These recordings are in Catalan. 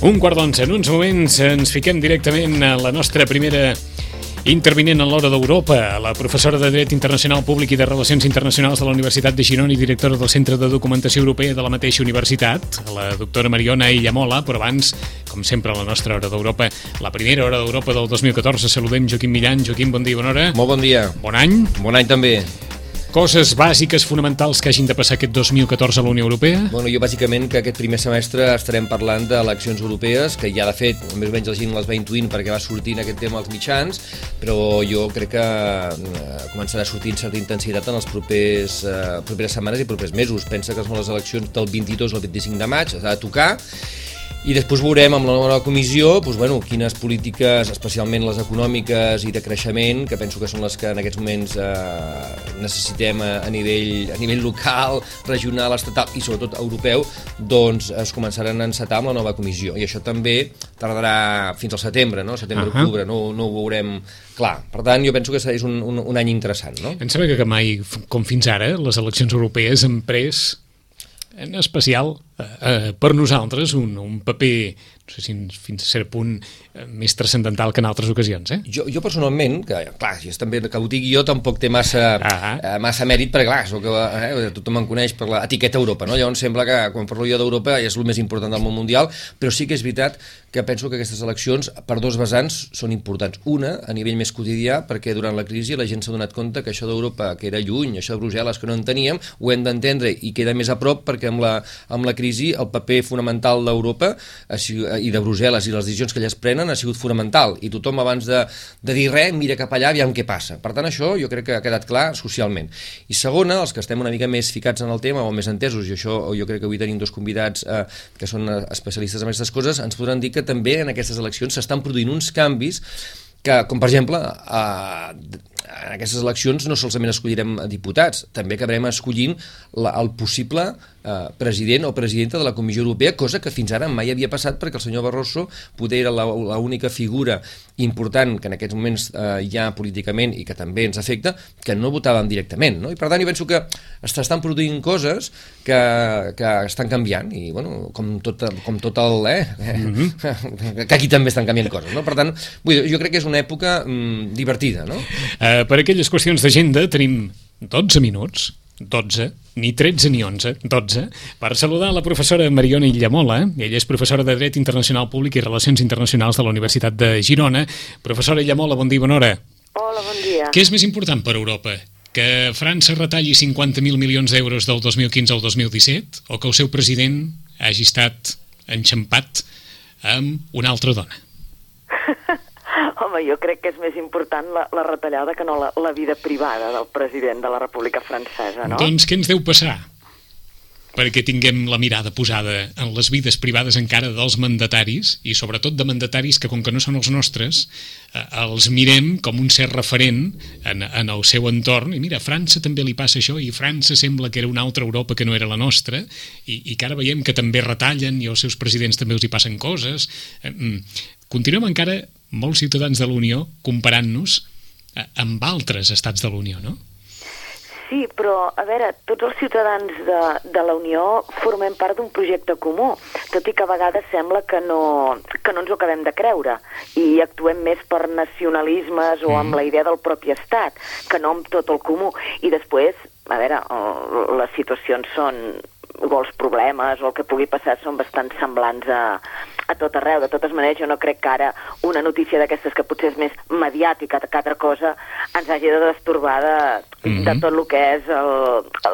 Un quart d'onze. En uns moments ens fiquem directament a la nostra primera intervinent a l'hora d'Europa, la professora de Dret Internacional Públic i de Relacions Internacionals de la Universitat de Girona i directora del Centre de Documentació Europea de la mateixa universitat, la doctora Mariona Illamola, però abans, com sempre, a la nostra hora d'Europa, la primera hora d'Europa del 2014, saludem Joaquim Millan. Joaquim, bon dia, bona hora. Molt bon dia. Bon any. Bon any també. Coses bàsiques, fonamentals que hagin de passar aquest 2014 a la Unió Europea? Bueno, jo bàsicament que aquest primer semestre estarem parlant d'eleccions europees, que ja de fet, més o menys la gent les va intuint perquè va sortint aquest tema als mitjans, però jo crec que eh, començarà a sortir certa intensitat en els propers, eh, properes setmanes i propers mesos. Pensa que són les eleccions del 22 al 25 de maig, s'ha de tocar, i després veurem amb la nova comissió doncs, bueno, quines polítiques, especialment les econòmiques i de creixement, que penso que són les que en aquests moments eh, necessitem a, a, nivell, a nivell local, regional, estatal i sobretot europeu, doncs es començaran a encetar amb la nova comissió. I això també tardarà fins al setembre, no? setembre-octubre, uh -huh. no, no ho veurem clar. Per tant, jo penso que és un, un, un any interessant. No? Em sembla que mai, com fins ara, les eleccions europees han pres en especial eh, eh, per nosaltres un, un paper no sé si fins a cert punt eh, més transcendental que en altres ocasions, eh? Jo, jo personalment, que clar, si és també que ho dic jo, tampoc té massa, ah eh, massa mèrit, perquè clar, soc, eh, tothom em coneix per l'etiqueta Europa, no? Llavors sembla que quan parlo jo d'Europa és el més important del món mundial, però sí que és veritat que penso que aquestes eleccions per dos vessants són importants. Una, a nivell més quotidià, perquè durant la crisi la gent s'ha donat compte que això d'Europa, que era lluny, això de Brussel·les, que no en teníem, ho hem d'entendre i queda més a prop perquè amb la, amb la crisi el paper fonamental d'Europa i de Brussel·les i les decisions que elles prenen ha sigut fonamental i tothom abans de, de dir res mira cap allà aviam què passa. Per tant, això jo crec que ha quedat clar socialment. I segona, els que estem una mica més ficats en el tema o més entesos, i això jo crec que avui tenim dos convidats eh, que són especialistes en aquestes coses, ens podran dir que també en aquestes eleccions s'estan produint uns canvis que, com per exemple, eh, en aquestes eleccions no solament escollirem diputats, també acabarem escollint la, el possible eh, president o presidenta de la Comissió Europea, cosa que fins ara mai havia passat perquè el senyor Barroso poder era l'única figura important que en aquests moments eh, hi ha políticament i que també ens afecta, que no votàvem directament. No? I per tant jo penso que estan produint coses que, que estan canviant i bueno, com, tot, com tot el... Eh? Mm -hmm. que aquí també estan canviant coses. No? Per tant, vull dir, jo crec que és una època mm, divertida. No? Uh, per aquelles qüestions d'agenda tenim 12 minuts 12, ni 13 ni 11, 12, per saludar la professora Mariona Illamola. Ella és professora de Dret Internacional Públic i Relacions Internacionals de la Universitat de Girona. Professora Illamola, bon dia, bona hora. Hola, bon dia. Què és més important per Europa? Que França retalli 50.000 milions d'euros del 2015 al 2017 o que el seu president hagi estat enxampat amb una altra dona? Home, jo crec que és més important la, la retallada que no la, la vida privada del president de la República Francesa, no? Doncs què ens deu passar? perquè tinguem la mirada posada en les vides privades encara dels mandataris i sobretot de mandataris que com que no són els nostres eh, els mirem com un cert referent en, en el seu entorn i mira, a França també li passa això i França sembla que era una altra Europa que no era la nostra i, i que ara veiem que també retallen i els seus presidents també els hi passen coses eh, mm, continuem encara molts ciutadans de l'Unió comparant-nos eh, amb altres estats de l'Unió, no? Sí, però, a veure, tots els ciutadans de, de la Unió formem part d'un projecte comú, tot i que a vegades sembla que no, que no ens ho acabem de creure i actuem més per nacionalismes o amb mm. la idea del propi estat, que no amb tot el comú. I després, a veure, les situacions són o els problemes o el que pugui passar són bastant semblants a, a tot arreu. De totes maneres, jo no crec que ara una notícia d'aquestes que potser és més mediàtica que altra cosa ens hagi de destorbar de, mm -hmm. de tot el que és el,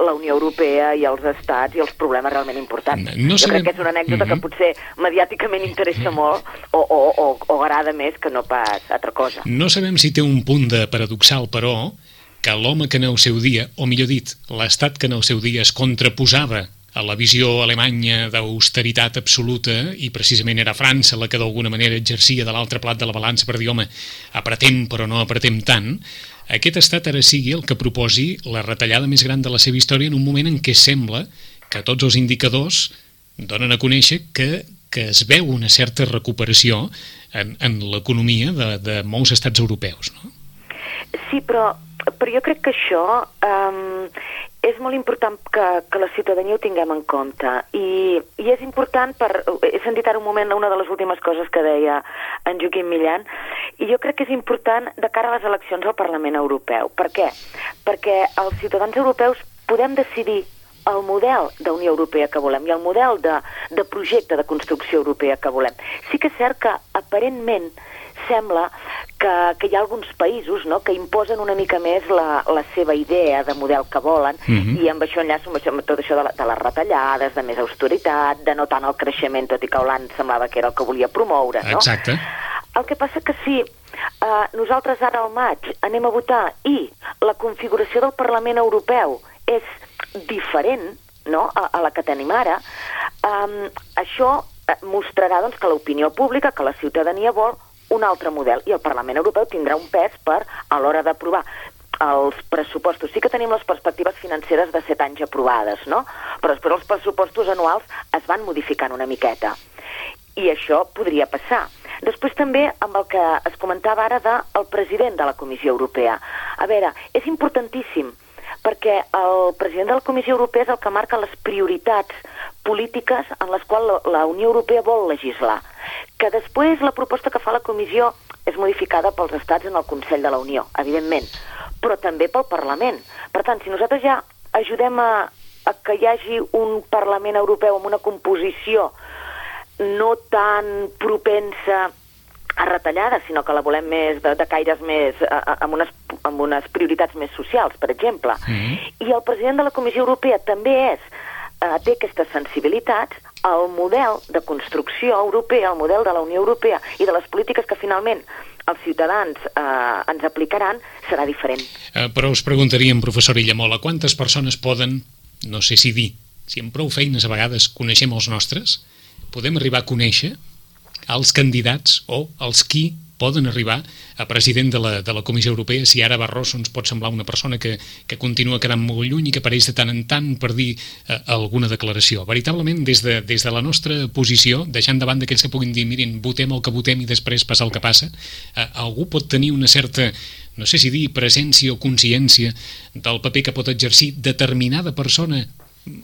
la Unió Europea i els estats i els problemes realment importants. No jo crec que és una anècdota mm -hmm. que potser mediàticament interessa molt o, o, o, o agrada més que no pas altra cosa. No sabem si té un punt de paradoxal, però, que l'home que en el seu dia, o millor dit, l'estat que en el seu dia es contraposava a la visió alemanya d'austeritat absoluta i precisament era França la que d'alguna manera exercia de l'altre plat de la balança per dir, home, apretem però no apretem tant, aquest estat ara sigui el que proposi la retallada més gran de la seva història en un moment en què sembla que tots els indicadors donen a conèixer que, que es veu una certa recuperació en, en l'economia de, de molts estats europeus, no? Sí, però, però jo crec que això um, és molt important que, que la ciutadania ho tinguem en compte i, i és important per... He sentit ara un moment una de les últimes coses que deia en Joaquim Millan i jo crec que és important de cara a les eleccions al Parlament Europeu. Per què? Perquè els ciutadans europeus podem decidir el model d'Unió Europea que volem i el model de, de projecte de construcció europea que volem. Sí que és cert que aparentment sembla que, que hi ha alguns països no, que imposen una mica més la, la seva idea de model que volen mm -hmm. i amb això enllaço amb, això, amb tot això de, la, de les retallades, de més austeritat, de no tant el creixement, tot i que Hollande semblava que era el que volia promoure. No? Exacte. El que passa que sí, eh, nosaltres ara al maig anem a votar i la configuració del Parlament Europeu és diferent no? a, a la que tenim ara, um, això mostrarà doncs, que l'opinió pública, que la ciutadania vol un altre model i el Parlament Europeu tindrà un pes per a l'hora d'aprovar els pressupostos. Sí que tenim les perspectives financeres de set anys aprovades, no? Però després els pressupostos anuals es van modificant una miqueta. I això podria passar. Després també amb el que es comentava ara del de president de la Comissió Europea. A veure, és importantíssim perquè el president de la Comissió Europea és el que marca les prioritats polítiques en les quals la Unió Europea vol legislar. Que després la proposta que fa la Comissió és modificada pels estats en el Consell de la Unió, evidentment, però també pel Parlament. Per tant, si nosaltres ja ajudem a, a que hi hagi un Parlament Europeu amb una composició no tan propensa a retallades, sinó que la volem més de, de caires més, a, a, amb, unes, amb unes prioritats més socials, per exemple. -hmm. I el president de la Comissió Europea també és, eh, té aquestes sensibilitats, el model de construcció europea, el model de la Unió Europea i de les polítiques que finalment els ciutadans eh, ens aplicaran serà diferent. Eh, però us preguntaríem, professor Illamola, quantes persones poden, no sé si dir, si amb prou feines a vegades coneixem els nostres, podem arribar a conèixer als candidats o als qui poden arribar a president de la, de la Comissió Europea si ara Barroso ens pot semblar una persona que, que continua quedant molt lluny i que apareix de tant en tant per dir eh, alguna declaració. Veritablement, des de, des de la nostra posició, deixant davant d'aquells que puguin dir mirin, votem el que votem i després passa el que passa, eh, algú pot tenir una certa no sé si dir presència o consciència del paper que pot exercir determinada persona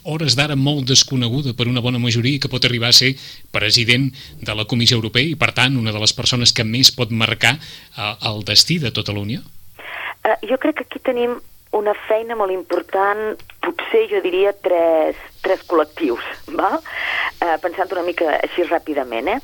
hores d'ara molt desconeguda per una bona majoria que pot arribar a ser president de la Comissió Europea i, per tant, una de les persones que més pot marcar uh, el destí de tota la Unió? Uh, jo crec que aquí tenim una feina molt important, potser jo diria tres, tres col·lectius, val? Uh, pensant una mica així ràpidament. Eh?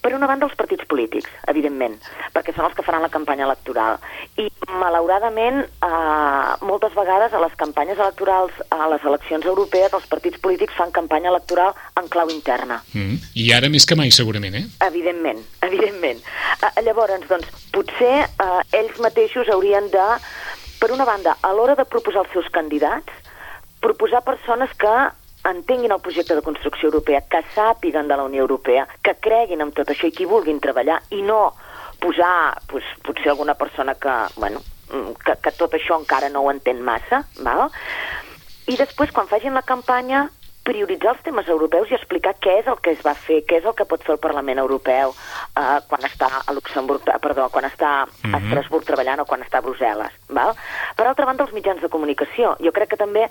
Per una banda, els partits polítics, evidentment, perquè són els que faran la campanya electoral. I, malauradament, eh, moltes vegades a les campanyes electorals, a les eleccions europees, els partits polítics fan campanya electoral en clau interna. Mm. I ara més que mai, segurament, eh? Evidentment, evidentment. Eh, llavors, doncs, potser eh, ells mateixos haurien de, per una banda, a l'hora de proposar els seus candidats, proposar persones que entenguin el projecte de construcció europea, que sàpiguen de la Unió Europea, que creguin en tot això i que vulguin treballar i no posar pues, potser alguna persona que, bueno, mm, que, que tot això encara no ho entén massa, val? i després, quan facin la campanya, prioritzar els temes europeus i explicar què és el que es va fer, què és el que pot fer el Parlament Europeu eh, quan està a Luxemburg, perdó, quan està a mhm. Estrasburg treballant o quan està a Brussel·les. Val? Per altra banda, els mitjans de comunicació. Jo crec que també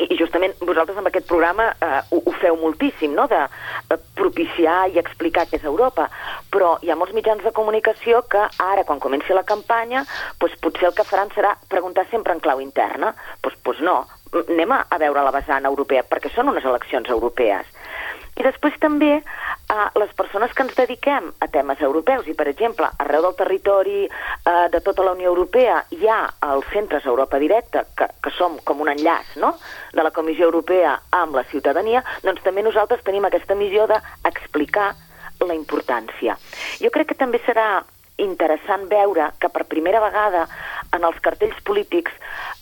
i justament vosaltres amb aquest programa eh, ho, ho feu moltíssim, no?, de eh, propiciar i explicar què és Europa, però hi ha molts mitjans de comunicació que ara, quan comenci la campanya, doncs potser el que faran serà preguntar sempre en clau interna. Doncs, doncs no, anem a veure la vessant europea, perquè són unes eleccions europees. I després també eh, les persones que ens dediquem a temes europeus i, per exemple, arreu del territori eh, de tota la Unió Europea hi ha els centres Europa Directa, que, que som com un enllaç no? de la Comissió Europea amb la ciutadania, doncs també nosaltres tenim aquesta missió d'explicar la importància. Jo crec que també serà interessant veure que per primera vegada en els cartells polítics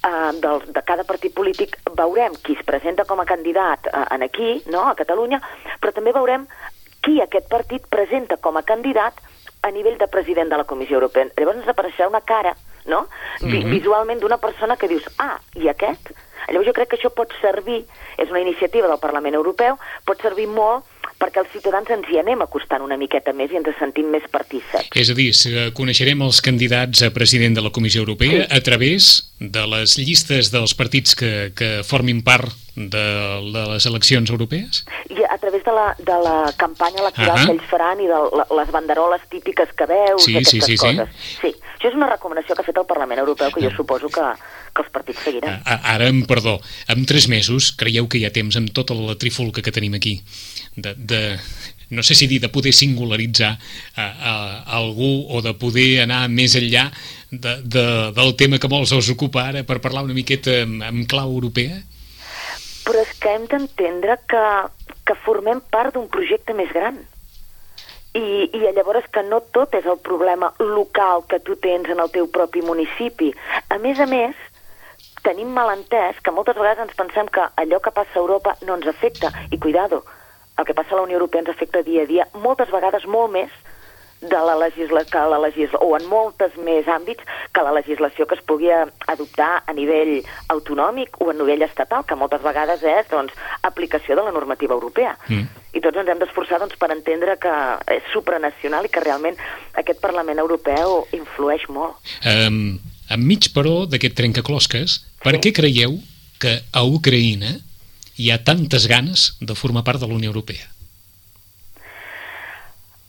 eh, del, de cada partit polític veurem qui es presenta com a candidat eh, en aquí, no, a Catalunya, però també veurem qui aquest partit presenta com a candidat a nivell de president de la Comissió Europea. Llavors ens apareixerà una cara, no?, mm -hmm. visualment d'una persona que dius, ah, i aquest? Llavors jo crec que això pot servir, és una iniciativa del Parlament Europeu, pot servir molt perquè els ciutadans ens hi anem acostant una miqueta més i ens sentim més partíceps. És a dir, coneixerem els candidats a president de la Comissió Europea sí. a través de les llistes dels partits que, que formin part de, de les eleccions europees? I a través de la, de la campanya electoral uh -huh. que ells faran i de les banderoles típiques que veus, sí, aquestes sí, sí, coses. Sí. sí, això és una recomanació que ha fet el Parlament Europeu que jo suposo que, que els partits seguiran. Ara, amb perdó, en tres mesos creieu que hi ha temps amb tota la trifulca que tenim aquí de, de no sé si dir de poder singularitzar a, a, a algú o de poder anar més enllà de, de, del tema que molts us ocupa ara per parlar una miqueta en, en clau europea? Però és que hem d'entendre que, que formem part d'un projecte més gran. I, I llavors que no tot és el problema local que tu tens en el teu propi municipi. A més a més, tenim malentès que moltes vegades ens pensem que allò que passa a Europa no ens afecta. I cuidado, el que passa a la Unió Europea ens afecta dia a dia, moltes vegades molt més de la legisla que la legisla o en moltes més àmbits que la legislació que es pugui adoptar a nivell autonòmic o a nivell estatal, que moltes vegades és doncs, aplicació de la normativa europea. Mm. I tots ens hem d'esforçar doncs, per entendre que és supranacional i que realment aquest Parlament Europeu influeix molt. Um, enmig, però, d'aquest trencaclosques, per què creieu que a Ucraïna hi ha tantes ganes de formar part de la Unió Europea?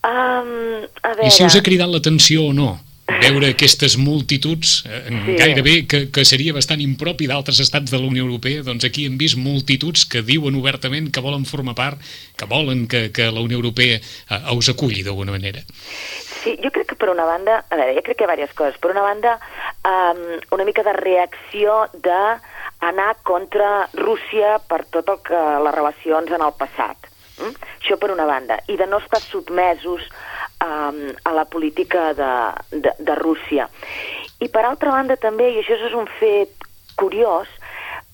Um, a veure... I si us ha cridat l'atenció o no? Veure aquestes multituds, eh, sí. gairebé que, que seria bastant impropi d'altres estats de la Unió Europea, doncs aquí hem vist multituds que diuen obertament que volen formar part, que volen que, que la Unió Europea eh, us aculli d'alguna manera. Sí, jo crec que per una banda, a veure, jo crec que hi ha diverses coses. Per una banda, um, una mica de reacció de anar contra Rússia per tot el que les relacions en el passat. Mm? Això per una banda. I de no estar sotmesos um, a la política de, de, de Rússia. I per altra banda també, i això és un fet curiós,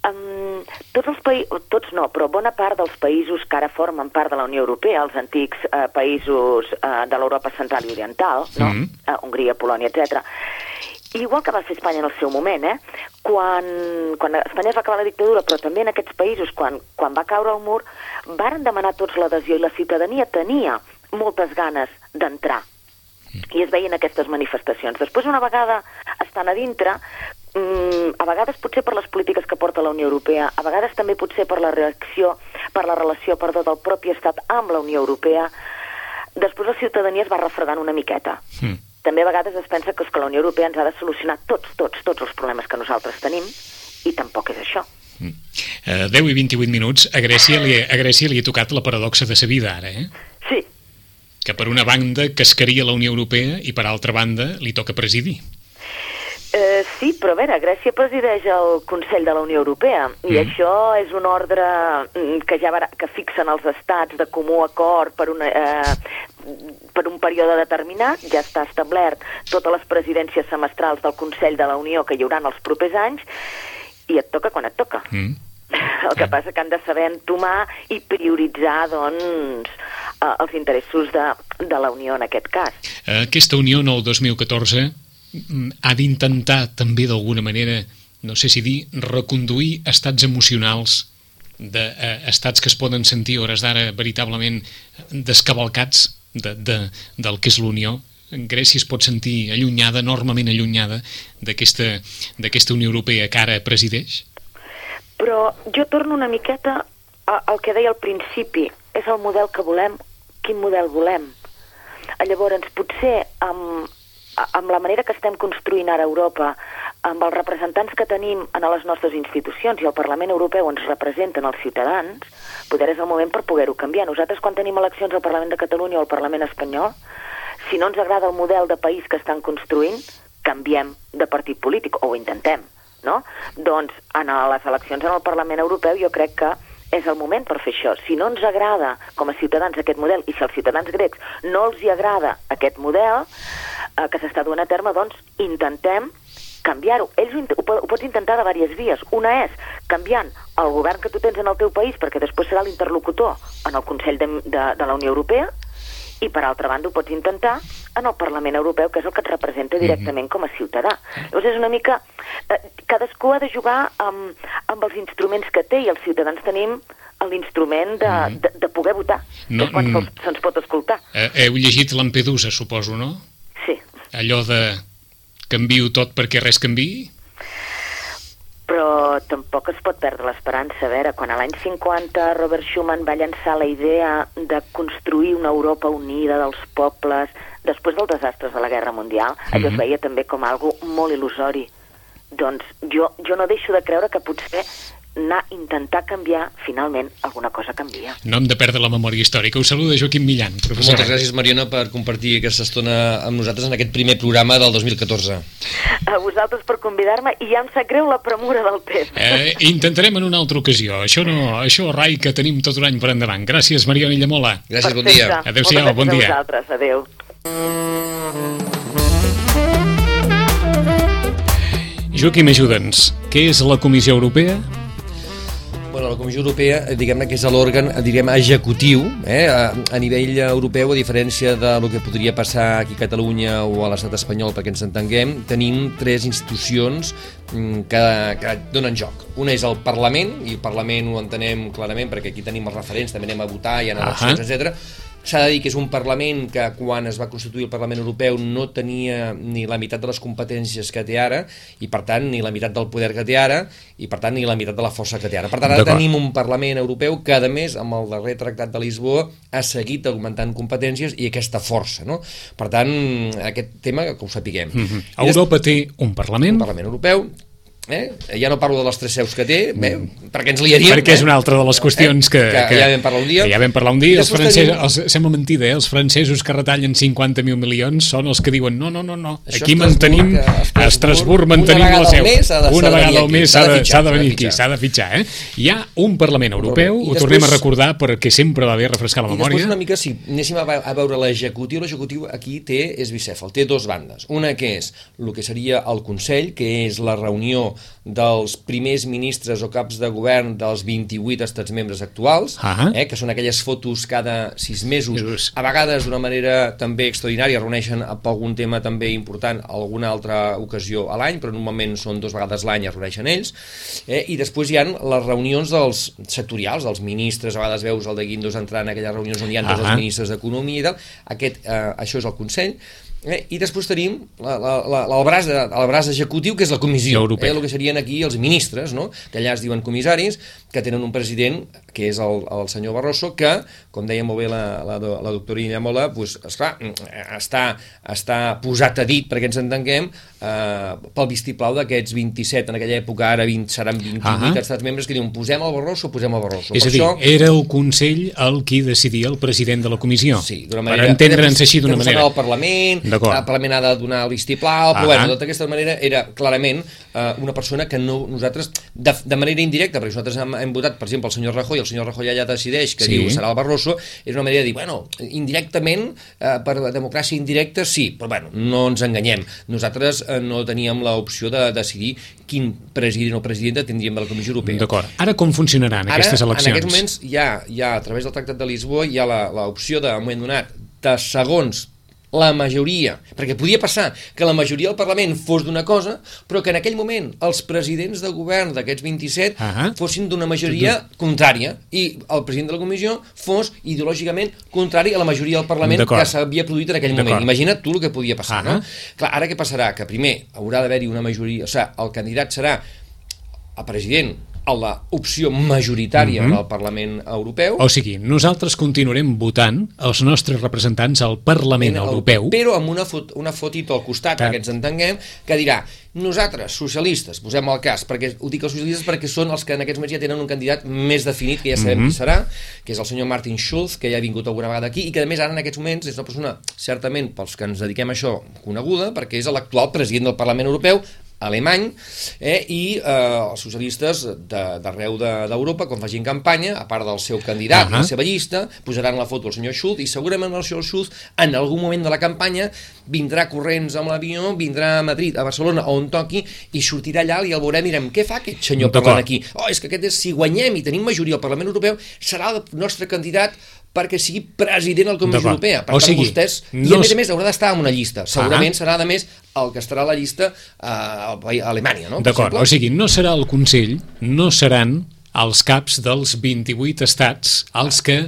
um, tots els països, tots no, però bona part dels països que ara formen part de la Unió Europea, els antics uh, països uh, de l'Europa central i oriental, no? Mm -hmm. uh, Hongria, Polònia, etc igual que va fer Espanya en el seu moment, eh? Quan, quan Espanya es va acabar la dictadura, però també en aquests països, quan, quan va caure el mur, varen demanar tots l'adhesió i la ciutadania tenia moltes ganes d'entrar. I es veien aquestes manifestacions. Després, una vegada estan a dintre, mmm, a vegades potser per les polítiques que porta la Unió Europea, a vegades també potser per la reacció, per la relació, perdó, del propi estat amb la Unió Europea, després la ciutadania es va refredant una miqueta. Mm també a vegades es pensa que, és que la Unió Europea ens ha de solucionar tots, tots, tots els problemes que nosaltres tenim i tampoc és això. Mm. Uh, 10 i 28 minuts, a Grècia, li, a Grècia li ha tocat la paradoxa de sa vida ara, eh? Sí. Que per una banda cascaria la Unió Europea i per altra banda li toca presidir. Eh, sí, però a veure, Grècia presideix el Consell de la Unió Europea i mm. això és un ordre mm, que ja que fixen els estats de comú acord per una, eh, per un període determinat, ja està establert totes les presidències semestrals del Consell de la Unió que hi haurà els propers anys i et toca quan et toca. Mm. El que passa que han de saber entomar i prioritzar, doncs, eh, els interessos de, de la Unió en aquest cas. Aquesta Unió el 2014 Mm, ha d'intentar també d'alguna manera, no sé si dir, reconduir estats emocionals de, eh, que es poden sentir hores d'ara veritablement descavalcats de, de, del que és l'Unió. Grècia es pot sentir allunyada, enormement allunyada d'aquesta Unió Europea que ara presideix? Però jo torno una miqueta al que deia al principi. És el model que volem, quin model volem. Llavors, potser amb, amb la manera que estem construint ara Europa, amb els representants que tenim en les nostres institucions i el Parlament Europeu ens representen els ciutadans, poder és el moment per poder-ho canviar. Nosaltres, quan tenim eleccions al Parlament de Catalunya o al Parlament espanyol, si no ens agrada el model de país que estan construint, canviem de partit polític, o ho intentem, no? Doncs, en les eleccions en el Parlament Europeu jo crec que és el moment per fer això. Si no ens agrada com a ciutadans aquest model i si als ciutadans grecs no els hi agrada aquest model, eh, que s'està duent a terme, doncs intentem canviar-ho. Ells ho, ho, ho pots intentar de diverses vies. Una és canviant el govern que tu tens en el teu país, perquè després serà l'interlocutor en el Consell de, de, de la Unió Europea, i per altra banda ho pots intentar en el Parlament Europeu, que és el que et representa mhm. directament com a ciutadà. Llavors és una mica... Eh, cadascú ha de jugar amb, amb els instruments que té i els ciutadans tenim l'instrument de, mm. de, de poder votar, no, que és quan mm. se'ns pot escoltar. Eh, heu llegit Lampedusa, suposo, no? Sí. Allò de canvio tot perquè res canvi? Però tampoc es pot perdre l'esperança. A veure, quan a l'any 50 Robert Schuman va llançar la idea de construir una Europa unida dels pobles després dels desastres de la Guerra Mundial, mm -hmm. allò es veia també com algo molt il·lusori. Doncs jo, jo no deixo de creure que potser anar a intentar canviar, finalment alguna cosa canvia. No hem de perdre la memòria històrica. Us saluda Joaquim Millan, professor. Moltes gràcies, Mariona, per compartir aquesta estona amb nosaltres en aquest primer programa del 2014. A vosaltres per convidar-me i ja em sap greu la premura del temps. Eh, intentarem en una altra ocasió. Això no, això, Rai, que tenim tot un any per endavant. Gràcies, Mariona Illamola. Gràcies, bon dia. Adéu-siau, bon dia. A vosaltres, adéu. Joaquim, ajuda'ns. Què és la Comissió Europea? Bueno, la Comissió Europea, eh, diguem-ne que és l'òrgan, eh, diguem executiu, eh, a, a nivell europeu, a diferència de lo que podria passar aquí a Catalunya o a l'estat espanyol, perquè ens entenguem, tenim tres institucions mm, que, que donen joc. Una és el Parlament, i el Parlament ho entenem clarament perquè aquí tenim els referents, també anem a votar, hi ha eleccions, uh -huh. etc S'ha de dir que és un Parlament que quan es va constituir el Parlament Europeu no tenia ni la meitat de les competències que té ara i per tant ni la meitat del poder que té ara i per tant ni la meitat de la força que té ara. Per tant ara tenim un Parlament Europeu que a més amb el darrer tractat de Lisboa ha seguit augmentant competències i aquesta força. No? Per tant, aquest tema que ho sapiguem. Mm -hmm. Europa té un Parlament. Un Parlament Europeu Eh? Ja no parlo de les tres seus que té, bé, mm. perquè ens liaríem. Perquè és una altra de les qüestions eh? que, que, que, ja vam parlar un dia. Que ja vam parlar un dia. Els francesos, tenim... els, sembla mentida, eh? els francesos que retallen 50.000 milions són els que diuen no, no, no, no. Això aquí mantenim, a Estrasburg mantenim la seu. Una vegada al mes s'ha de, de, de venir aquí, s'ha de fitxar. Eh? Hi ha un Parlament Europeu, ho tornem a recordar perquè sempre va bé refrescar la memòria. I després una mica, si anéssim a, a veure l'executiu, l'executiu aquí té, és bicèfal, té dos bandes. Una que és el que seria el Consell, que és la reunió dels primers ministres o caps de govern dels 28 estats membres actuals, uh -huh. eh, que són aquelles fotos cada sis mesos, Just. a vegades d'una manera també extraordinària, reuneixen per algun tema també important alguna altra ocasió a l'any, però normalment són dues vegades l'any es reuneixen ells, eh, i després hi han les reunions dels sectorials, dels ministres, a vegades veus el de Guindos entrar en aquelles reunions on hi ha uh -huh. tots els ministres d'Economia i tal, Aquest, eh, això és el Consell, Eh? I després tenim la, la, la, el, braç de, el braç executiu, que és la comissió, eh? el que serien aquí els ministres, no? que allà es diuen comissaris, que tenen un president, que és el, el senyor Barroso, que, com deia molt bé la, la, la doctora Iñamola, pues, esclar, està, està posat a dit, perquè ens entenguem, eh, pel vistiplau d'aquests 27, en aquella època ara 20, seran 28 uh -huh. estats membres que diuen posem el Barroso, posem el Barroso. És per a dir, això... era el Consell el qui decidia el president de la comissió. Sí, d'una manera... Per entendre'ns així d'una manera. El Parlament, el Parlament ha de donar el vistiplau, però uh -huh. bueno, d'aquesta manera era clarament eh, una persona que no, nosaltres, de, de manera indirecta, perquè nosaltres hem, hem votat, per exemple, el senyor Rajoy, el senyor Rajoy allà decideix que sí. diu serà el Barroso, és una manera de dir, bueno, indirectament, eh, per democràcia indirecta, sí, però bueno, no ens enganyem. Nosaltres Eh, no teníem l'opció de decidir quin president o presidenta tindríem de la Comissió Europea. D'acord. Ara com funcionaran Ara, aquestes eleccions? en aquests moments ja, ja a través del Tractat de Lisboa hi ha l'opció de, moment donat, de segons la majoria, perquè podia passar que la majoria del Parlament fos d'una cosa, però que en aquell moment els presidents de govern d'aquests 27 uh -huh. fossin d'una majoria contrària i el president de la comissió fos ideològicament contrari a la majoria del Parlament que s'havia produït en aquell moment. Imagina't tu el que podia passar, uh -huh. no? Clar, ara què passarà? Que primer haurà d'haver-hi una majoria, o sigui, el candidat serà el president a l'opció majoritària mm -hmm. del Parlament Europeu. O sigui, nosaltres continuarem votant els nostres representants al Parlament el, Europeu. Però amb una, fot, una fotito al costat, que... que ens entenguem, que dirà, nosaltres, socialistes, posem el cas, perquè ho dic els socialistes perquè són els que en aquests moments ja tenen un candidat més definit, que ja sabem mm -hmm. qui serà, que és el senyor Martin Schulz, que ja ha vingut alguna vegada aquí, i que a més ara en aquests moments és una persona, certament, pels que ens dediquem a això, coneguda, perquè és l'actual president del Parlament Europeu, alemany eh, i eh, els socialistes d'arreu d'Europa, de, quan facin campanya, a part del seu candidat, uh -huh. la seva llista, posaran la foto del senyor Schultz i segurament el senyor Schultz en algun moment de la campanya vindrà corrents amb l'avió, vindrà a Madrid, a Barcelona o on toqui i sortirà allà i el veurem i direm què fa aquest senyor parlant aquí? Oh, és que aquest és, si guanyem i tenim majoria al Parlament Europeu serà el nostre candidat perquè sigui president de la Comissió Europea. Per o tant, sigui, vostès... No... I a més a més haurà d'estar en una llista. Segurament ah. serà, a més, el que estarà a la llista eh, a Alemanya, no? D'acord, o sigui, no serà el Consell, no seran als caps dels 28 estats, als que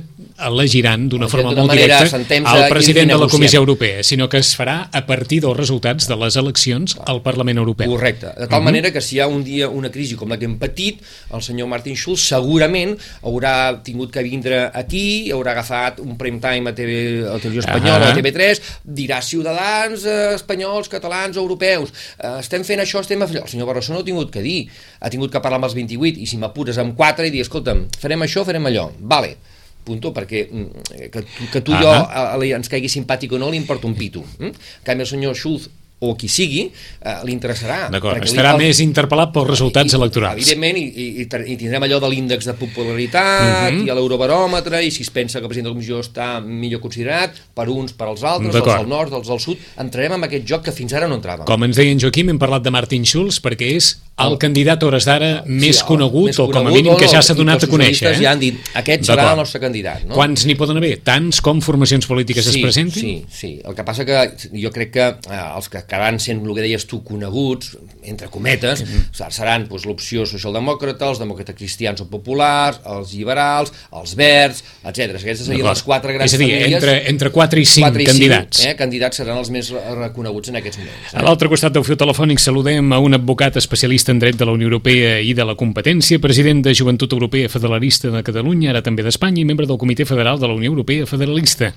elegiran d'una forma molt directa el president de la Comissió Europea, sinó que es farà a partir dels resultats de les eleccions al Parlament Europeu. Correcte. De tal uh. -huh. manera que si hi ha un dia una crisi com la que hem patit, el senyor Martin Schulz segurament haurà tingut que vindre aquí, haurà agafat un prime time a, TV, a Televisió Espanyola, uh -huh. a TV3, dirà ciutadans eh, espanyols, catalans, europeus, eh, estem fent això, estem fer... El senyor Barroso no ha tingut que dir, ha tingut que parlar amb els 28, i si m'apures amb 4 i dir, escolta'm, farem això, farem allò. Vale punto, perquè mm, que, que tu i jo a, a, ens caigui simpàtic o no li importa un pito. Mm? En canvi, el senyor Schulz o qui sigui, eh, li interessarà. D'acord, estarà li... més interpel·lat pels resultats I, electorals. Evidentment, i, i, i tindrem allò de l'índex de popularitat, uh mhm. -huh. i l'eurobaròmetre, i si es pensa que el president de la comissió està millor considerat, per uns, per als altres, els del nord, els del sud, entrarem en aquest joc que fins ara no entràvem. Com ens deia en Joaquim, hem parlat de Martin Schulz, perquè és el candidat a hores d'ara més sí, conegut, més conegut, o com a mínim que ja s'ha donat a conèixer. Eh? ja han dit, aquest serà el nostre candidat. No? Quants n'hi poden haver? Tants com formacions polítiques sí, es presentin? Sí, sí. El que passa que jo crec que eh, els que acabaran sent el que deies tu, coneguts, entre cometes, mm -hmm. seran doncs, l'opció socialdemòcrata, els demòcrates cristians o populars, els liberals, els verds, etc. Aquestes serien les quatre grans És a dir, famílies. Entre, entre 4 i 5 4 i 5, candidats. Eh, candidats seran els més reconeguts en aquests moments. Eh? A l'altre costat del fiu telefònic saludem a un advocat especialista en dret de la Unió Europea i de la competència, president de Joventut Europea Federalista de Catalunya, ara també d'Espanya, i membre del Comitè Federal de la Unió Europea Federalista.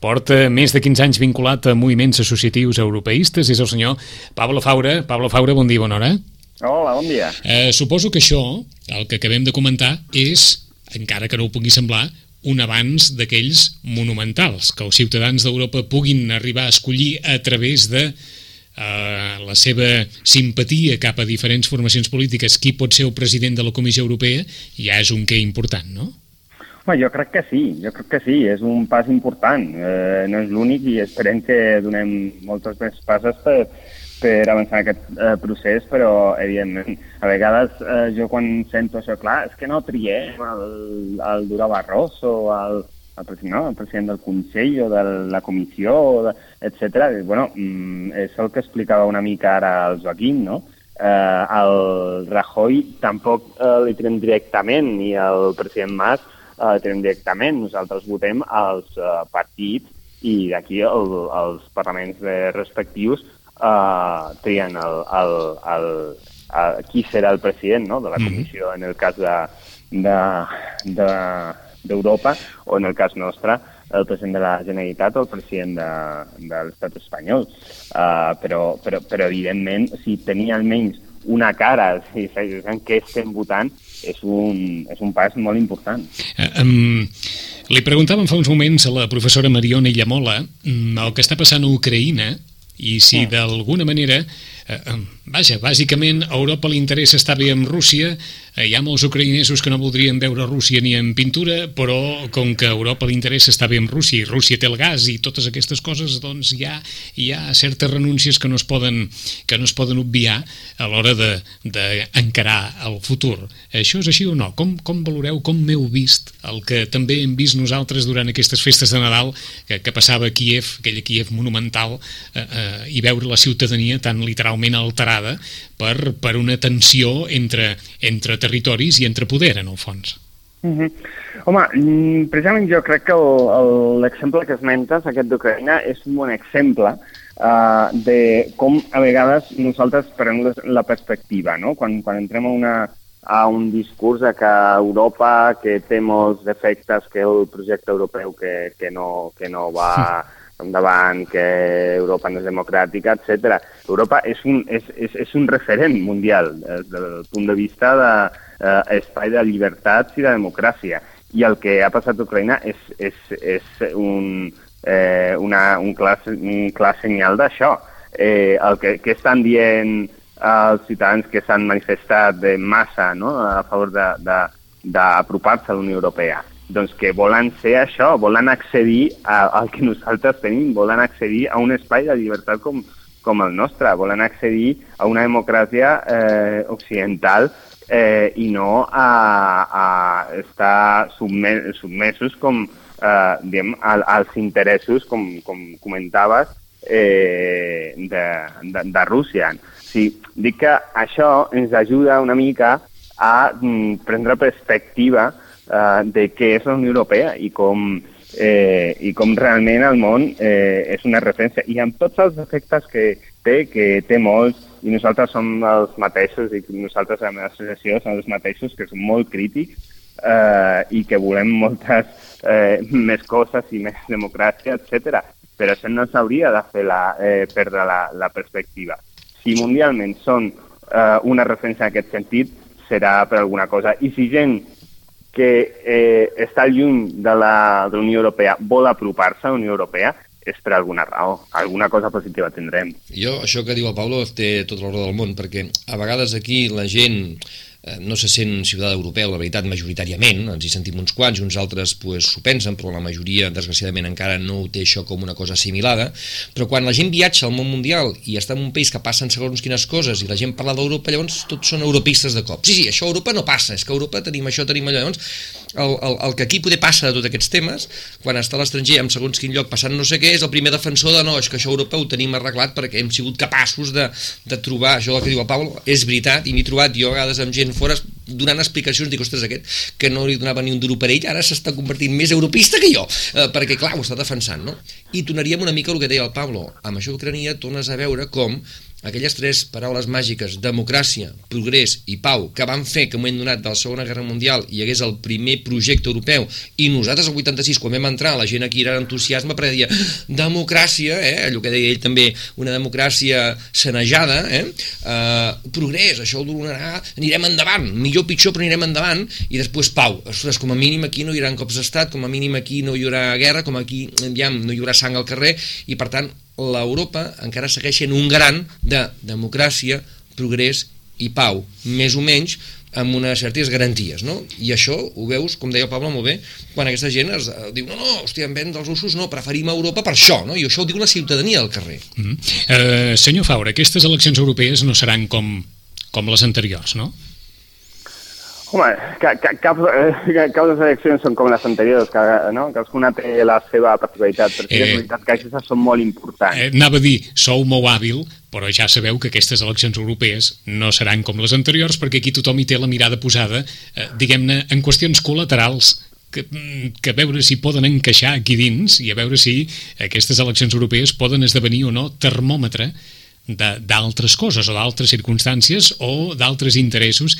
Porta més de 15 anys vinculat a moviments associatius europeistes, és el senyor Pablo Faura. Pablo Faura, bon dia, bona hora. Hola, bon dia. Eh, suposo que això, el que acabem de comentar, és, encara que no ho pugui semblar, un avanç d'aquells monumentals, que els ciutadans d'Europa puguin arribar a escollir a través de eh, la seva simpatia cap a diferents formacions polítiques qui pot ser el president de la Comissió Europea, ja és un què important, no? Home, jo crec que sí, jo crec que sí, és un pas important, eh, no és l'únic i esperem que donem moltes més passes per, per avançar aquest eh, procés, però evidentment, a vegades eh, jo quan sento això, clar, és que no triem el, el Dura Barroso o el, el, no, el president del Consell o de la comissió, etc. Bueno, mm, és el que explicava una mica ara el Joaquim, no? Eh, el Rajoy tampoc eh, li trem directament, ni el president Mas, eh, directament. Nosaltres votem als eh, partits i d'aquí el, els parlaments respectius eh, trien el, el, el, el, qui serà el president no? de la mhm. comissió, mm -hmm. en el cas de, de, d'Europa de, o en el cas nostre el president de la Generalitat o el president de, de l'estat espanyol. Uh, però, però, però, evidentment, si tenia almenys una cara, si sabem què estem votant, és un, és un pas molt important. Uh, um, li preguntàvem fa uns moments a la professora Mariona Illamola mm, el que està passant a Ucraïna i si mm. d'alguna manera eh, vaja, bàsicament a Europa li interessa estar bé amb Rússia Eh, hi ha molts ucraïnesos que no voldrien veure Rússia ni en pintura, però com que a Europa li interessa estar bé amb Rússia i Rússia té el gas i totes aquestes coses, doncs hi ha, hi ha certes renúncies que no es poden, que no es poden obviar a l'hora d'encarar de, el futur. Això és així o no? Com, com valoreu, com m'heu vist el que també hem vist nosaltres durant aquestes festes de Nadal que, que passava a Kiev, aquella Kiev monumental, eh, eh, i veure la ciutadania tan literalment alterada per, per una tensió entre, entre territoris i entre poder, en el fons. Mm -hmm. Home, precisament jo crec que l'exemple que esmentes, aquest d'Ucraïna, és un bon exemple uh, de com a vegades nosaltres perdem la perspectiva, no? Quan, quan entrem a, una, a un discurs de que Europa que té molts defectes, que el projecte europeu que, que, no, que no va endavant, que Europa no és democràtica, etc. Europa és un, és, és, és un referent mundial des del punt de vista de, eh, de llibertats i de democràcia. I el que ha passat a Ucraïna és, és, és un, eh, una, un, clar, un clar senyal d'això. Eh, el que, que estan dient els ciutadans que s'han manifestat de massa no? a favor d'apropar-se a la Unió Europea doncs que volen ser això, volen accedir a, al que nosaltres tenim, volen accedir a un espai de llibertat com, com el nostre, volen accedir a una democràcia eh, occidental eh, i no a, a estar submes, submesos com, eh, diem, al, als interessos, com, com comentaves, eh, de, de, de Rússia. Sí, dic que això ens ajuda una mica a mm, prendre perspectiva eh, de què és la Unió Europea i com, eh, i com realment el món eh, és una referència. I amb tots els efectes que té, que té molts, i nosaltres som els mateixos, i nosaltres a la som els mateixos, que som molt crítics eh, i que volem moltes eh, més coses i més democràcia, etc. Però això no s'hauria de fer la, eh, perdre la, la perspectiva. Si mundialment són eh, una referència en aquest sentit, serà per alguna cosa. I si gent que eh, està lluny de la, de la Unió Europea vol apropar-se a la Unió Europea, és per alguna raó, alguna cosa positiva tindrem. Jo, això que diu el Pablo té tot raó del món, perquè a vegades aquí la gent no se sent ciutadà europeu, la veritat, majoritàriament, ens hi sentim uns quants i uns altres pues, s'ho pensen, però la majoria, desgraciadament, encara no ho té això com una cosa assimilada, però quan la gent viatja al món mundial i està en un país que passen segons quines coses i la gent parla d'Europa, llavors tots són europeistes de cop. Sí, sí, això a Europa no passa, és que a Europa tenim això, tenim allò. Llavors, el, el, el que aquí poder passa de tots aquests temes, quan està a l'estranger en segons quin lloc passant no sé què, és el primer defensor de no, és que això a Europa ho tenim arreglat perquè hem sigut capaços de, de trobar, això el que diu el Pau, és veritat, i m'he trobat jo a vegades amb gent fora donant explicacions, dic, ostres, aquest que no li donava ni un duro per ell, ara s'està convertint més europista que jo, eh, perquè clar, ho està defensant, no? I tornaríem una mica el que deia el Pablo, amb això d'Ucrania tornes a veure com aquelles tres paraules màgiques, democràcia, progrés i pau, que van fer que en moment donat de la Segona Guerra Mundial hi hagués el primer projecte europeu, i nosaltres el 86, quan vam entrar, la gent aquí era entusiasme perquè deia, democràcia, eh? allò que deia ell també, una democràcia sanejada, eh? Uh, progrés, això ho donarà, anirem endavant, millor pitjor, però anirem endavant, i després pau, ostres, com a mínim aquí no hi haurà cops d'estat, com a mínim aquí no hi haurà guerra, com aquí ja, no hi haurà sang al carrer, i per tant l'Europa encara segueix sent un gran de democràcia, progrés i pau, més o menys amb unes certes garanties, no? I això ho veus, com deia Pablo molt bé, quan aquesta gent es eh, diu, no, no, hòstia, en vent dels russos no, preferim Europa per això, no? I això ho diu la ciutadania al carrer. Mm -hmm. uh, senyor Faura, aquestes eleccions europees no seran com, com les anteriors, no? Home, cap, cap, eh, cap de les eleccions són com les anteriors, que, no? cadascuna té la seva particularitat, però sí que és eh, veritat que aquestes són molt importants. Eh, anava a dir, sou molt hàbil, però ja sabeu que aquestes eleccions europees no seran com les anteriors, perquè aquí tothom hi té la mirada posada, eh, diguem-ne, en qüestions col·laterals, que, que a veure si poden encaixar aquí dins i a veure si aquestes eleccions europees poden esdevenir o no termòmetre d'altres coses o d'altres circumstàncies o d'altres interessos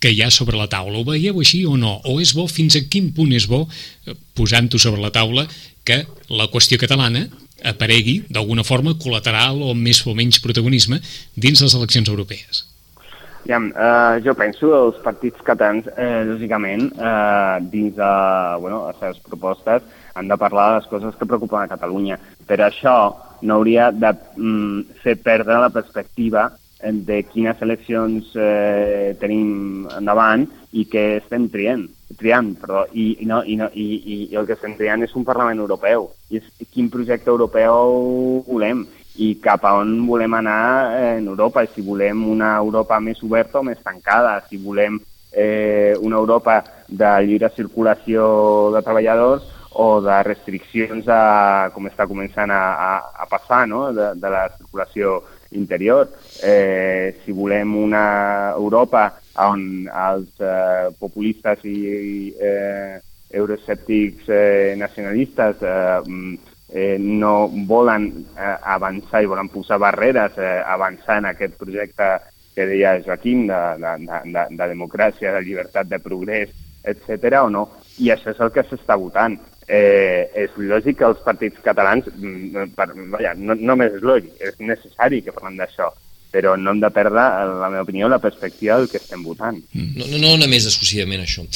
que hi ha sobre la taula. Ho veieu així o no? O és bo, fins a quin punt és bo, eh, posant-ho sobre la taula, que la qüestió catalana aparegui d'alguna forma col·lateral o més o menys protagonisme dins les eleccions europees? Ja, eh, jo penso que els partits catalans, eh, lògicament, eh, dins de bueno, les seves propostes, han de parlar de les coses que preocupen a Catalunya. Però això no hauria de mm, fer perdre la perspectiva de quines eleccions eh, tenim endavant i què estem triant, triant perdó, i, i, no, i, no, i, i el que estem triant és un Parlament Europeu, i és quin projecte europeu volem i cap a on volem anar en Europa, si volem una Europa més oberta o més tancada, si volem eh, una Europa de lliure circulació de treballadors o de restriccions a, com està començant a, a, a passar no? de, de la circulació interior. Eh, si volem una Europa on els eh, populistes i, i eh, euroescèptics eh, nacionalistes eh, mm, eh, no volen eh, avançar i volen posar barreres eh, avançar en aquest projecte que deia Joaquim de, de, de, de democràcia, de llibertat, de progrés, etc o no. I això és el que s'està votant eh, és lògic que els partits catalans, mm, per, vaja, no, no només és lògic, és necessari que parlem d'això, però no hem de perdre, en la meva opinió, la perspectiva del que estem votant. Mm. No, no, no només exclusivament això.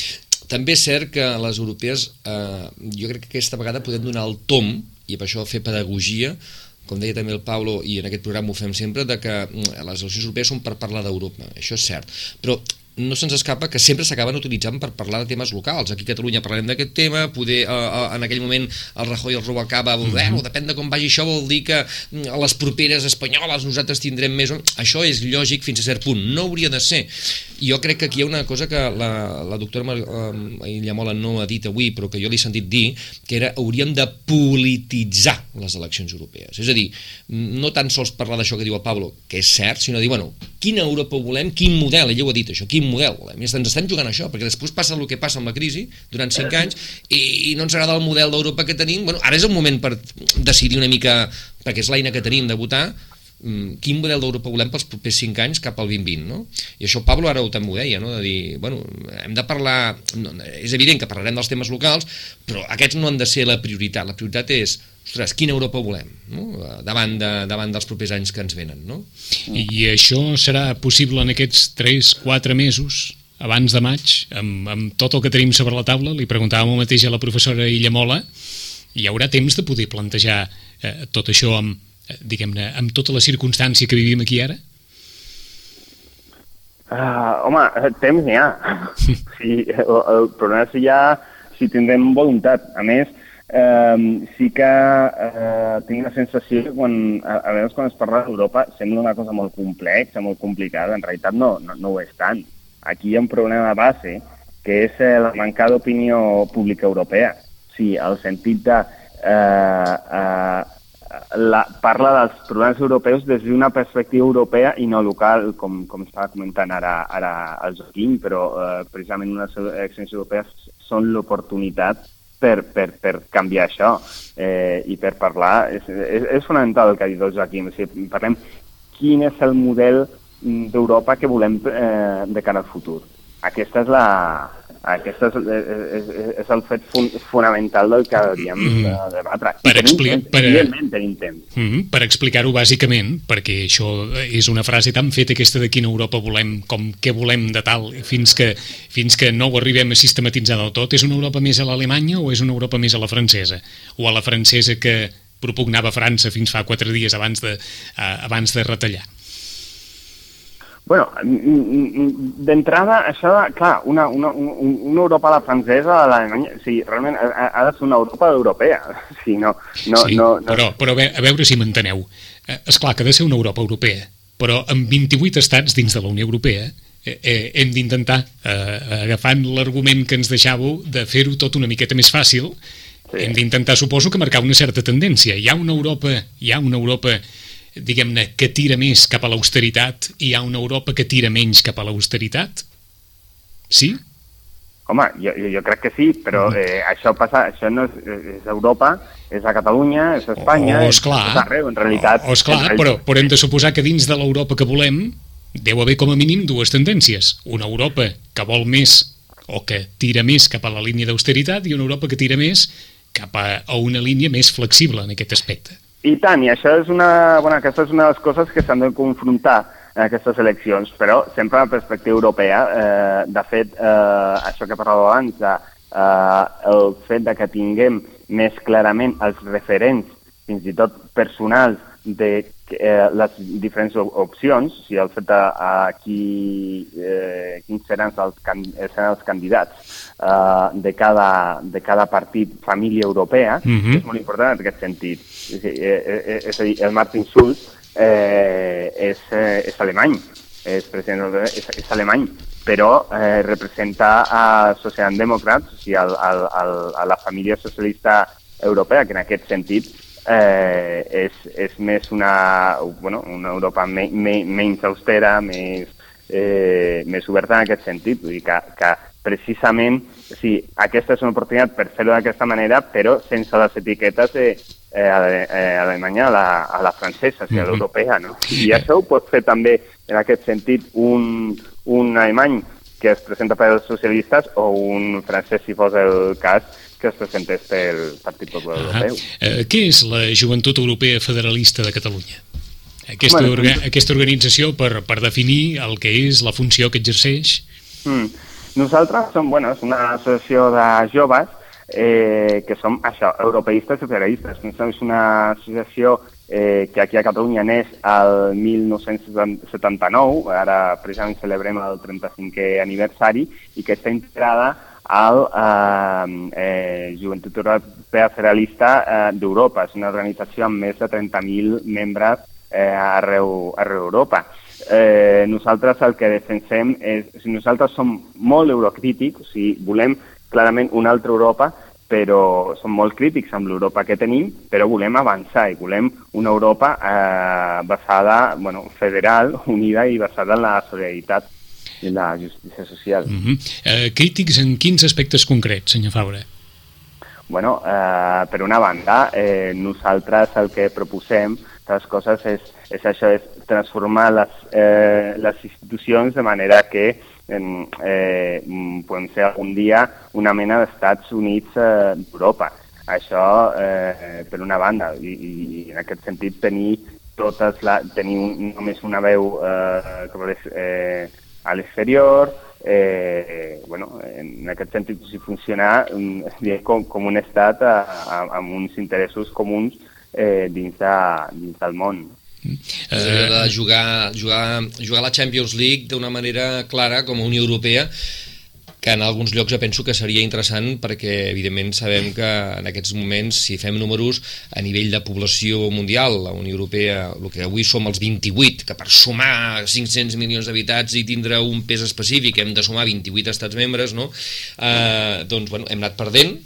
També és cert que les europees, eh, jo crec que aquesta vegada podem donar el tom, i per això fer pedagogia, com deia també el Paulo, i en aquest programa ho fem sempre, de que mm, les eleccions europees són per parlar d'Europa, això és cert, però no se'ns escapa que sempre s'acaben utilitzant per parlar de temes locals. Aquí a Catalunya parlem d'aquest tema, poder, uh, uh, en aquell moment el Rajoy el Rubalcaba, mm -hmm. bueno, depèn de com vagi això, vol dir que mm, a les properes espanyoles nosaltres tindrem més... Això és lògic fins a cert punt, no hauria de ser. Jo crec que aquí hi ha una cosa que la, la doctora Mar uh, Illamola no ha dit avui, però que jo l'he sentit dir, que era hauríem de polititzar les eleccions europees. És a dir, no tan sols parlar d'això que diu el Pablo, que és cert, sinó dir, bueno, quina Europa volem, quin model, ella ho ha dit això, quin quin model volem. I ens estem jugant això, perquè després passa el que passa amb la crisi durant 5 anys i, i no ens agrada el model d'Europa que tenim. Bueno, ara és el moment per decidir una mica, perquè és l'eina que tenim de votar, mm, quin model d'Europa volem pels propers 5 anys cap al 2020, no? I això Pablo ara ho també ho deia, no? de dir, bueno, hem de parlar, no, és evident que parlarem dels temes locals, però aquests no han de ser la prioritat, la prioritat és ostres, quina Europa volem no? davant, de, davant dels propers anys que ens venen. No? I això serà possible en aquests 3-4 mesos, abans de maig, amb, amb tot el que tenim sobre la taula, li preguntàvem el mateix a la professora Illamola, hi haurà temps de poder plantejar eh, tot això amb, eh, diguem-ne, amb tota la circumstància que vivim aquí ara? Uh, home, temps n'hi ha. sí, el, el problema és si ja si tindrem voluntat. A més, eh, sí que eh, tinc la sensació que quan, a, a quan es parla d'Europa sembla una cosa molt complexa, molt complicada. En realitat no, no, no ho és tant. Aquí hi ha un problema de base, que és eh, la manca d'opinió pública europea. Sí, el sentit de... Eh, eh, la, parla dels problemes europeus des d'una perspectiva europea i no local, com, com estava comentant ara, ara el Joaquim, però eh, precisament unes eleccions europees són l'oportunitat per, per, per canviar això eh, i per parlar. És, és, és fonamental el que ha dit el Joaquim. Sigui, parlem quin és el model d'Europa que volem eh, de cara al futur. Aquesta és la, aquest és, és, és el fet fun fonamental del que hauríem mm -hmm. de debatre. Per, explicar, per, evidentment tenim temps. Mm -hmm. Per explicar-ho bàsicament, perquè això és una frase tan feta aquesta de quina Europa volem, com què volem de tal, fins que, fins que no ho arribem a sistematitzar del tot, és una Europa més a l'alemanya o és una Europa més a la francesa? O a la francesa que propugnava França fins fa quatre dies abans de, uh, abans de retallar? Bueno, d'entrada, això, clar, una, una, una Europa a la francesa, a l'Alemanya, o sigui, realment ha, ha de ser una Europa europea. O sigui, no, no, sí, no, no... Però, però a veure si m'enteneu. Eh, és clar que ha de ser una Europa europea, però amb 28 estats dins de la Unió Europea eh, eh, hem d'intentar, eh, agafant l'argument que ens deixàveu, de fer-ho tot una miqueta més fàcil, sí. hem d'intentar, suposo, que marcar una certa tendència. Hi ha una Europa, hi ha una Europa diguem-ne, que tira més cap a l'austeritat i hi ha una Europa que tira menys cap a l'austeritat? Sí? Home, jo, jo crec que sí, però eh, això passa, això no és, és Europa, és a Catalunya, és a Espanya, oh, esclar, és arreu, en realitat. Oh, esclar, realitat... però, però hem de suposar que dins de l'Europa que volem deu haver com a mínim dues tendències. Una Europa que vol més o que tira més cap a la línia d'austeritat i una Europa que tira més cap a, a una línia més flexible en aquest aspecte. I tant, i això és una, bueno, aquesta és una de les coses que s'han de confrontar en aquestes eleccions, però sempre la perspectiva europea. Eh, de fet, eh, això que parlava abans, de, eh, el fet de que tinguem més clarament els referents, fins i tot personals, de eh, les diferents opcions, o sigui, el fet de a qui, eh, quins seran els, seran els candidats eh, de, cada, de cada partit família europea, uh mhm. -huh. és molt important en aquest sentit. És, eh, eh, és a dir, el Martin Schulz eh, és, eh, és alemany, és president és, és alemany, però eh, representa a Socialdemòcrats, o sigui, al, al, al, a la família socialista europea, que en aquest sentit eh, és, és més una, bueno, una Europa me, me, menys austera, més, eh, més oberta en aquest sentit. Vull dir que, que precisament sí, aquesta és una oportunitat per fer-ho d'aquesta manera, però sense les etiquetes de, eh, a, eh, Alemanya a la, a la francesa, o sigui, a l'europea. No? I això ho pot fer també, en aquest sentit, un, un alemany que es presenta per als socialistes o un francès, si fos el cas, que es presentés pel Partit Popular uh -huh. Europeu. Eh, què és la Joventut Europea Federalista de Catalunya? Aquesta, orga aquesta organització per, per definir el que és la funció que exerceix? Mm. Nosaltres som bueno, és una associació de joves eh, que som això, europeistes i federalistes. És una associació eh, que aquí a Catalunya neix el 1979, ara precisament celebrem el 35è aniversari, i que està integrada al eh, eh, Joventut Europea Federalista eh, d'Europa. És una organització amb més de 30.000 membres eh, arreu, arreu Europa. Eh, nosaltres el que defensem és... O sigui, nosaltres som molt eurocrítics, o sigui, volem clarament una altra Europa, però som molt crítics amb l'Europa que tenim, però volem avançar i volem una Europa eh, basada, bueno, federal, unida i basada en la solidaritat i la justícia social. Uh -huh. uh, crítics en quins aspectes concrets, senyor Faura? Bueno, eh, per una banda, eh, nosaltres el que proposem de coses és, és això, és transformar les, eh, les institucions de manera que eh, eh, podem ser algun dia una mena d'Estats Units eh, d'Europa. Això, eh, per una banda, i, i en aquest sentit tenir totes la, tenir un, només una veu eh, eh, a l'exterior, eh, bueno, en aquest sentit, si funcionar mm, com, com un estat a, a, amb uns interessos comuns eh, dins, de, dins del món. Eh, de jugar, jugar, jugar a la Champions League d'una manera clara com a Unió Europea que en alguns llocs jo penso que seria interessant perquè evidentment sabem que en aquests moments si fem números a nivell de població mundial, la Unió Europea el que avui som els 28 que per sumar 500 milions d'habitants i tindre un pes específic hem de sumar 28 estats membres no? eh, doncs bueno, hem anat perdent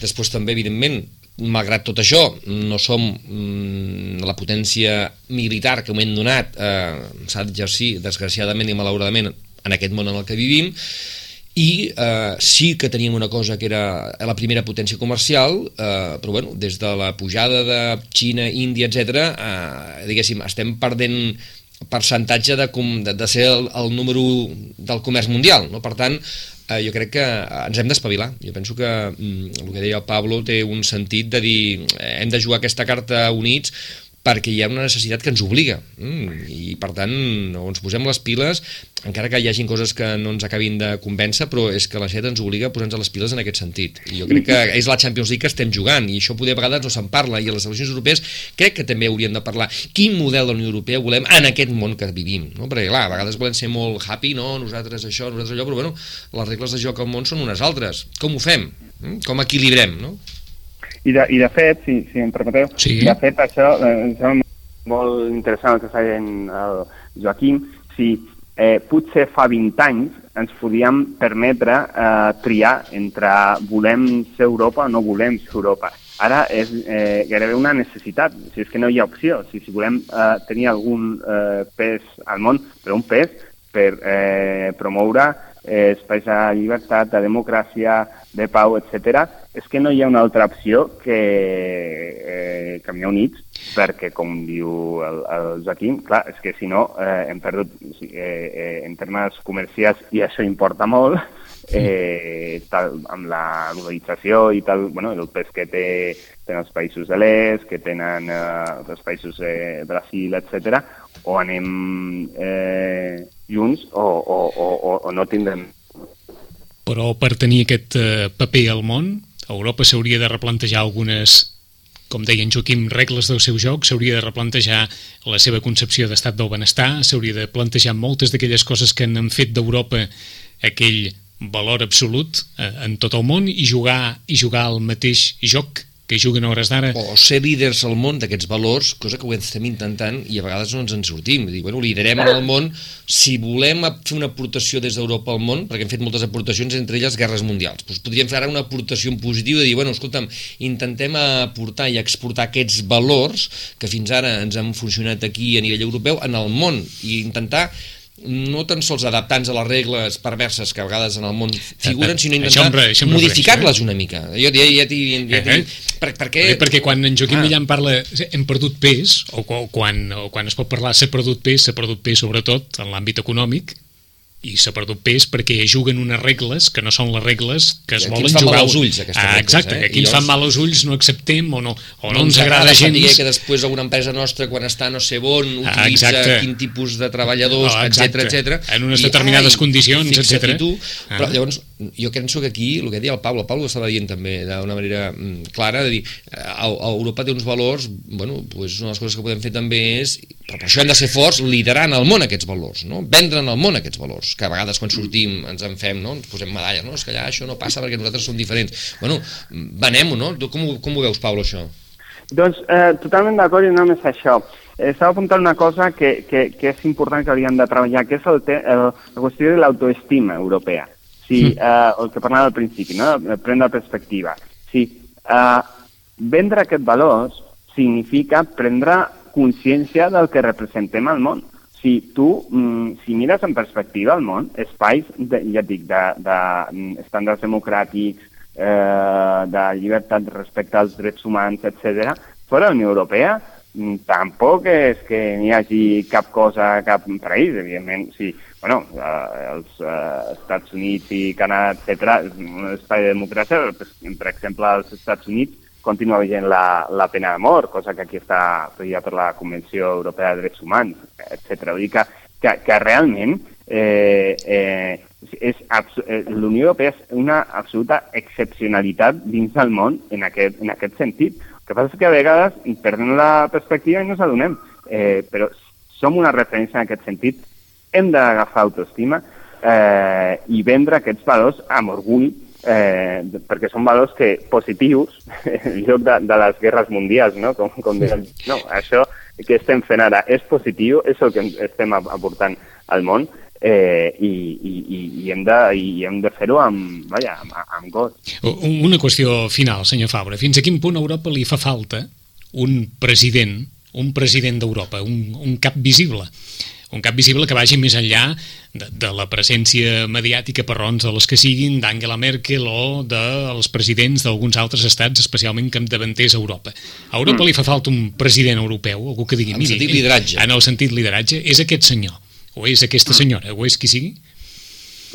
després també evidentment malgrat tot això, no som mm, la potència militar que hem donat, eh, s'ha d'exercir, desgraciadament i malauradament, en aquest món en el que vivim, i eh, sí que teníem una cosa que era la primera potència comercial, eh, però bueno, des de la pujada de Xina, Índia, etc, eh, diguéssim, estem perdent percentatge de, de, de ser el, el número del comerç mundial, no? per tant, eh, jo crec que ens hem d'espavilar. Jo penso que mm, el que deia el Pablo té un sentit de dir eh, hem de jugar aquesta carta units perquè hi ha una necessitat que ens obliga mm, i per tant o ens posem les piles encara que hi hagin coses que no ens acabin de convèncer però és que la set ens obliga a posar-nos les piles en aquest sentit i jo crec que és la Champions League que estem jugant i això poder a vegades no se'n parla i a les eleccions europees crec que també hauríem de parlar quin model de la Unió Europea volem en aquest món que vivim no? perquè clar, a vegades volem ser molt happy no? nosaltres això, nosaltres allò però bueno, les regles de joc al món són unes altres com ho fem? Mm? com equilibrem? No? I de, i de fet, si, si em permeteu, sí. de fet això eh, em molt interessant el que fa el Joaquim, si eh, potser fa 20 anys ens podíem permetre eh, triar entre volem ser Europa o no volem ser Europa. Ara és eh, gairebé una necessitat, si és que no hi ha opció. Si, si volem eh, tenir algun eh, pes al món, però un pes per eh, promoure eh, espais de llibertat, de democràcia, de pau, etc. és que no hi ha una altra opció que eh, caminar units, perquè, com diu el, el Joaquim, clar, és que si no eh, hem perdut eh, eh, en termes comercials, i això importa molt, eh, tal, amb la globalització i tal, bueno, el pes que té, tenen els països de l'est, que tenen eh, els països de eh, Brasil, etc. o anem eh, junts o, o, o, o no tindrem però per tenir aquest eh, paper al món, Europa s'hauria de replantejar algunes, com deia en Joaquim, regles del seu joc, s'hauria de replantejar la seva concepció d'estat del benestar, s'hauria de plantejar moltes d'aquelles coses que han fet d'Europa aquell valor absolut eh, en tot el món i jugar i jugar al mateix joc que juguen a hores d'ara. O ser líders al món d'aquests valors, cosa que ho estem intentant i a vegades no ens en sortim. Dir, bueno, liderem el món si volem fer una aportació des d'Europa al món, perquè hem fet moltes aportacions, entre elles guerres mundials. Doncs podríem fer ara una aportació en positiu de dir, bueno, escolta'm, intentem aportar i exportar aquests valors que fins ara ens han funcionat aquí a nivell europeu en el món i intentar no tan sols adaptant a les regles perverses que a vegades en el món figuren, sinó intentar modificar-les eh? una mica. Jo ja, ja, ja, ja, ja, per, per què? Perquè quan en Joaquim ah. Millan parla hem perdut pes, o quan, o quan es pot parlar s'ha perdut pes, s'ha perdut pes sobretot en l'àmbit econòmic, i s'ha perdut pes perquè juguen unes regles que no són les regles que es volen jugar. Als ulls, aquestes ah, exacte, regles. Eh? aquí ens fan mal als ulls, no acceptem o no, o no, no ens agrada gens. No que després alguna empresa nostra, quan està no sé on, ah, utilitza ah, quin tipus de treballadors, etc etc. En unes determinades ai, condicions, etc. Tu, ah. Però llavors, jo penso que aquí, el que deia el Pablo, el Pablo estava dient també d'una manera mm, clara, de dir, a, a Europa té uns valors, bueno, pues una de les coses que podem fer també és, però per això hem de ser forts liderant el món aquests valors, no? vendre en el món aquests valors, que a vegades quan sortim ens en fem, no? ens posem medalles, no? és que allà això no passa perquè nosaltres som diferents. Bueno, venem-ho, no? Tu com, com ho veus, Pablo, això? Doncs eh, totalment d'acord i no només això. Eh, estava apuntant una cosa que, que, que és important que hauríem de treballar, que és el te, el, la qüestió de l'autoestima europea. Sí, mm. eh, el que parlava al principi, no? prendre perspectiva. Sí, eh, vendre aquests valors significa prendre consciència del que representem al món. O si tu, mm, si mires en perspectiva el món, espais, de, ja et dic, d'estàndards de, de democràtics, eh, de llibertat respecte als drets humans, etc. fora la Unió Europea, mm, tampoc és que n'hi hagi cap cosa, cap país, evidentment, sí, bueno, eh, els eh, Estats Units i Canadà, etc., és un espai de democràcia, per exemple, als Estats Units continua vigent la, la pena de mort, cosa que aquí està prohibida per la Convenció Europea de Drets Humans, etc. Vull dir que, que, que realment eh, eh, és eh, l'Unió Europea és una absoluta excepcionalitat dins del món en aquest, en aquest sentit. El que passa és que a vegades perdem la perspectiva i no s'adonem, eh, però som una referència en aquest sentit. Hem d'agafar autoestima eh, i vendre aquests valors amb orgull eh, perquè són valors que positius en lloc de, de les guerres mundials, no? Com, com deien, no, això que estem fent ara és positiu, és el que estem aportant al món, eh, i, i, i hem de, i hem de fer-ho amb, vaja, amb, amb gos. Una qüestió final, senyor Fabra. Fins a quin punt a Europa li fa falta un president, un president d'Europa, un, un cap visible? Un cap visible que vagi més enllà de, de la presència mediàtica per raons de les que siguin d'Angela Merkel o dels presidents d'alguns altres estats, especialment capdavanters a Europa. A Europa mm. li fa falta un president europeu, algú que digui... En el sentit lideratge. En el sentit lideratge, és aquest senyor o és aquesta senyora, o és qui sigui?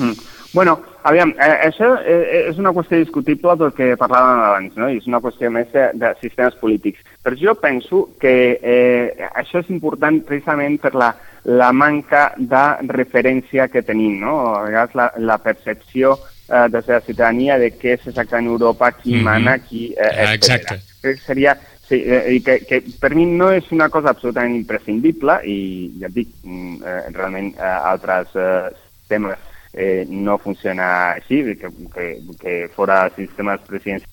Mm. Bueno, aviam, eh, això eh, és una qüestió discutible del que parlàvem abans, no? i és una qüestió més de, de sistemes polítics. Però jo penso que eh, això és important precisament per la, la manca de referència que tenim, no? A vegades la, la percepció eh, de la ciutadania de què és exactament Europa, qui mm -hmm. mana, qui... Eh, Exacte. Crec que seria Sí, eh, que, que per mi no és una cosa absolutament imprescindible i ja et dic, mm, eh, realment eh, altres eh, temes eh, no funciona així, que, que, que fora sistemes presidents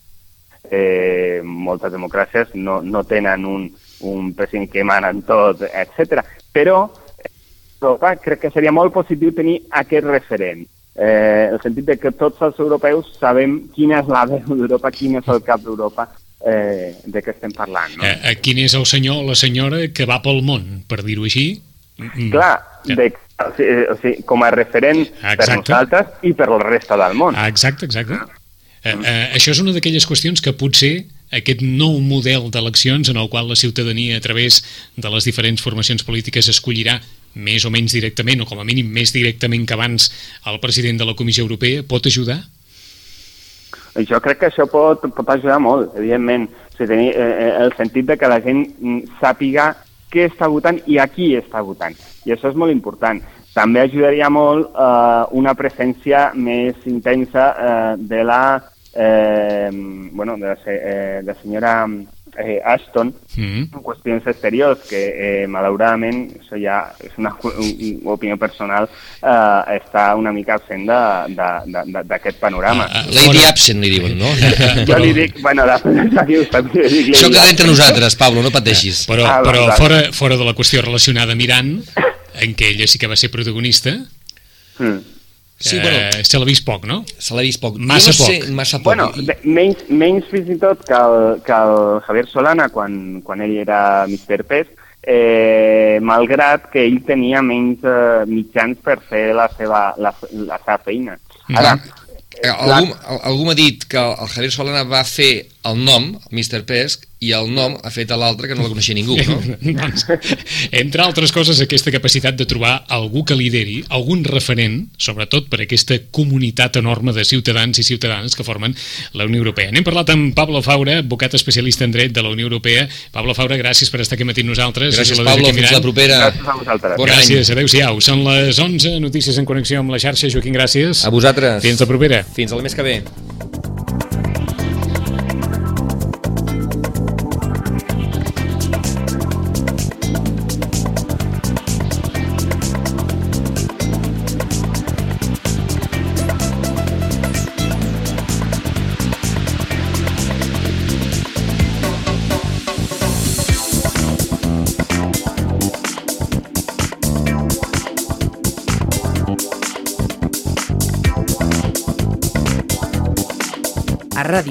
eh, moltes democràcies no, no tenen un, un president que mana en tot, etc. Però Europa crec que seria molt positiu tenir aquest referent. Eh, el sentit de que tots els europeus sabem quina és la veu d'Europa, quin és el cap d'Europa, eh, de què estem parlant. No? Eh, quin és el senyor o la senyora que va pel món, per dir-ho així? Mm. Clar, ja. de, o sigui, o sigui, com a referent exacte. per nosaltres i per la resta del món. Exacte, exacte. Eh, eh, això és una d'aquelles qüestions que potser aquest nou model d'eleccions en el qual la ciutadania a través de les diferents formacions polítiques escollirà més o menys directament o com a mínim més directament que abans el president de la Comissió Europea pot ajudar? Jo crec que això pot, pot ajudar molt, evidentment. O sigui, tenir eh, eh, el sentit de que la gent mm, sàpiga què està votant i a qui està votant. I això és molt important. També ajudaria molt eh, una presència més intensa eh, de la, eh, bueno, de la, eh, de la senyora eh, Ashton mm -hmm. en qüestions exteriors, que eh, malauradament, això ja és una, una opinió personal, eh, està una mica absent d'aquest panorama. Uh, uh, Lady Absent li diuen, no? jo li dic, bueno, la dic, Això queda entre nosaltres, Pablo, no pateixis. Però, ah, però fora, fora de la qüestió relacionada amb Iran, en què ella sí que va ser protagonista, mm Sí, bueno, eh, se l'ha vist poc, no? Se l'ha vist poc. Massa no poc. Sé, massa poc. Bueno, de, menys, menys fins i tot que el, que el Javier Solana quan, quan ell era Mr. Pes, eh, malgrat que ell tenia menys eh, mitjans per fer la seva, la, la seva feina. Ara, eh, algú, algú m'ha dit que el Javier Solana va fer el nom, Mr. Pesc, i el nom ha fet a l'altre que no la coneixia ningú, no? doncs, entre altres coses, aquesta capacitat de trobar algú que lideri, algun referent, sobretot per aquesta comunitat enorme de ciutadans i ciutadanes que formen la Unió Europea. N'hem parlat amb Pablo Faura, advocat especialista en dret de la Unió Europea. Pablo Faura, gràcies per estar aquí matí amb nosaltres. Gràcies, Pablo, fins la propera. Gràcies a vosaltres. Bon gràcies, adeu-siau. Són les 11, notícies en connexió amb la xarxa. Joaquim, gràcies. A vosaltres. Fins la propera. Fins al mes que ve.